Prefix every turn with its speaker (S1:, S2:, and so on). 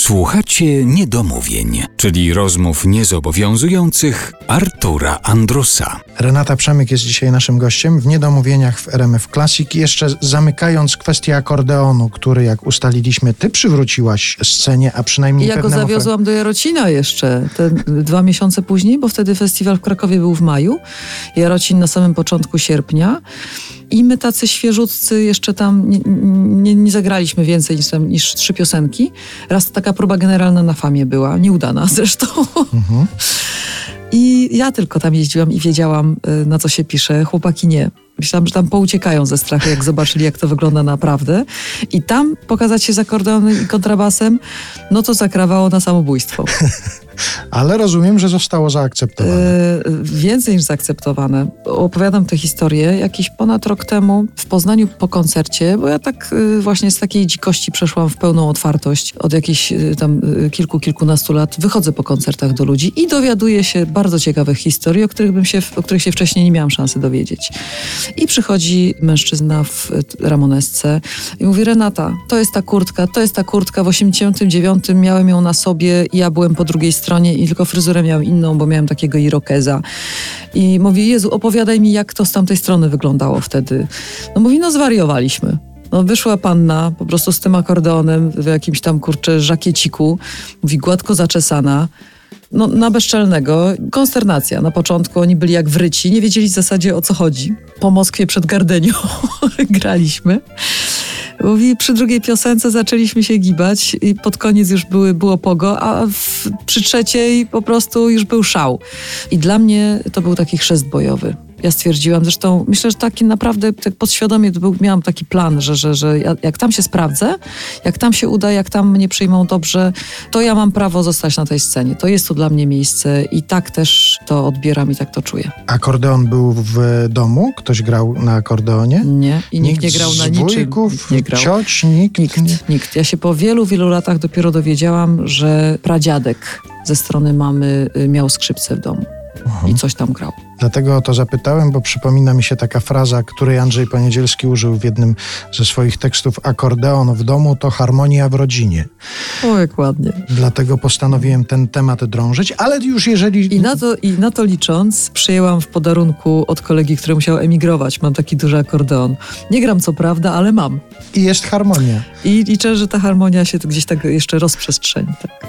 S1: Słuchacie niedomówień, czyli rozmów niezobowiązujących Artura Andrusa.
S2: Renata Przemyk jest dzisiaj naszym gościem w Niedomówieniach w RMF Classic. Jeszcze zamykając kwestię akordeonu, który jak ustaliliśmy, ty przywróciłaś scenie, a przynajmniej
S3: Ja go zawiozłam do Jarocina jeszcze, te dwa miesiące później, bo wtedy festiwal w Krakowie był w maju, Jarocin na samym początku sierpnia i my tacy świeżutcy jeszcze tam nie, nie, nie zagraliśmy więcej niż, tam, niż trzy piosenki. Raz taka próba generalna na famie była, nieudana zresztą.
S2: Mhm.
S3: I ja tylko tam jeździłam i wiedziałam, y, na co się pisze. Chłopaki nie. Myślałam, że tam pouciekają ze strachu, jak zobaczyli, jak to wygląda naprawdę. I tam pokazać się z akordeonem i kontrabasem, no to zakrawało na samobójstwo.
S2: Ale rozumiem, że zostało zaakceptowane.
S3: E, więcej niż zaakceptowane. Opowiadam tę historię jakiś ponad rok temu w Poznaniu po koncercie, bo ja tak e, właśnie z takiej dzikości przeszłam w pełną otwartość od jakichś e, tam kilku, kilkunastu lat. Wychodzę po koncertach do ludzi i dowiaduję się bardzo ciekawych historii, o których, bym się, o których się wcześniej nie miałam szansy dowiedzieć. I przychodzi mężczyzna w ramonesce i mówi, Renata, to jest ta kurtka, to jest ta kurtka, w 89 miałem ją na sobie i ja byłem po drugiej stronie i tylko fryzurę miałem inną, bo miałem takiego irokeza. I mówi, Jezu, opowiadaj mi, jak to z tamtej strony wyglądało wtedy. No mówi, no zwariowaliśmy. No wyszła panna po prostu z tym akordeonem w jakimś tam, kurczę, żakieciku, mówi, gładko zaczesana, no, na bezczelnego. Konsternacja. Na początku oni byli jak wryci, nie wiedzieli w zasadzie o co chodzi. Po Moskwie przed Gardenią graliśmy. Mówi, przy drugiej piosence zaczęliśmy się gibać i pod koniec już były, było pogo, a w, przy trzeciej po prostu już był szał. I dla mnie to był taki chrzest bojowy. Ja stwierdziłam, zresztą myślę, że taki naprawdę tak podświadomie był, miałam taki plan, że, że, że ja, jak tam się sprawdzę, jak tam się uda, jak tam mnie przyjmą dobrze, to ja mam prawo zostać na tej scenie. To jest tu dla mnie miejsce i tak też to odbieram i tak to czuję.
S2: Akordeon był w domu? Ktoś grał na akordeonie?
S3: Nie, i nikt, nie grał na niczym.
S2: wujków,
S3: Nikt nie grał.
S2: cioć, nikt?
S3: Nikt, nikt. Ja się po wielu, wielu latach dopiero dowiedziałam, że pradziadek ze strony mamy y, miał skrzypce w domu i coś tam grał.
S2: Dlatego o to zapytałem, bo przypomina mi się taka fraza, której Andrzej Poniedzielski użył w jednym ze swoich tekstów. Akordeon w domu to harmonia w rodzinie.
S3: O, jak ładnie.
S2: Dlatego postanowiłem ten temat drążyć, ale już jeżeli...
S3: I na, to, I na to licząc, przyjęłam w podarunku od kolegi, który musiał emigrować. Mam taki duży akordeon. Nie gram co prawda, ale mam.
S2: I jest harmonia.
S3: I liczę, że ta harmonia się gdzieś tak jeszcze rozprzestrzeni. Tak.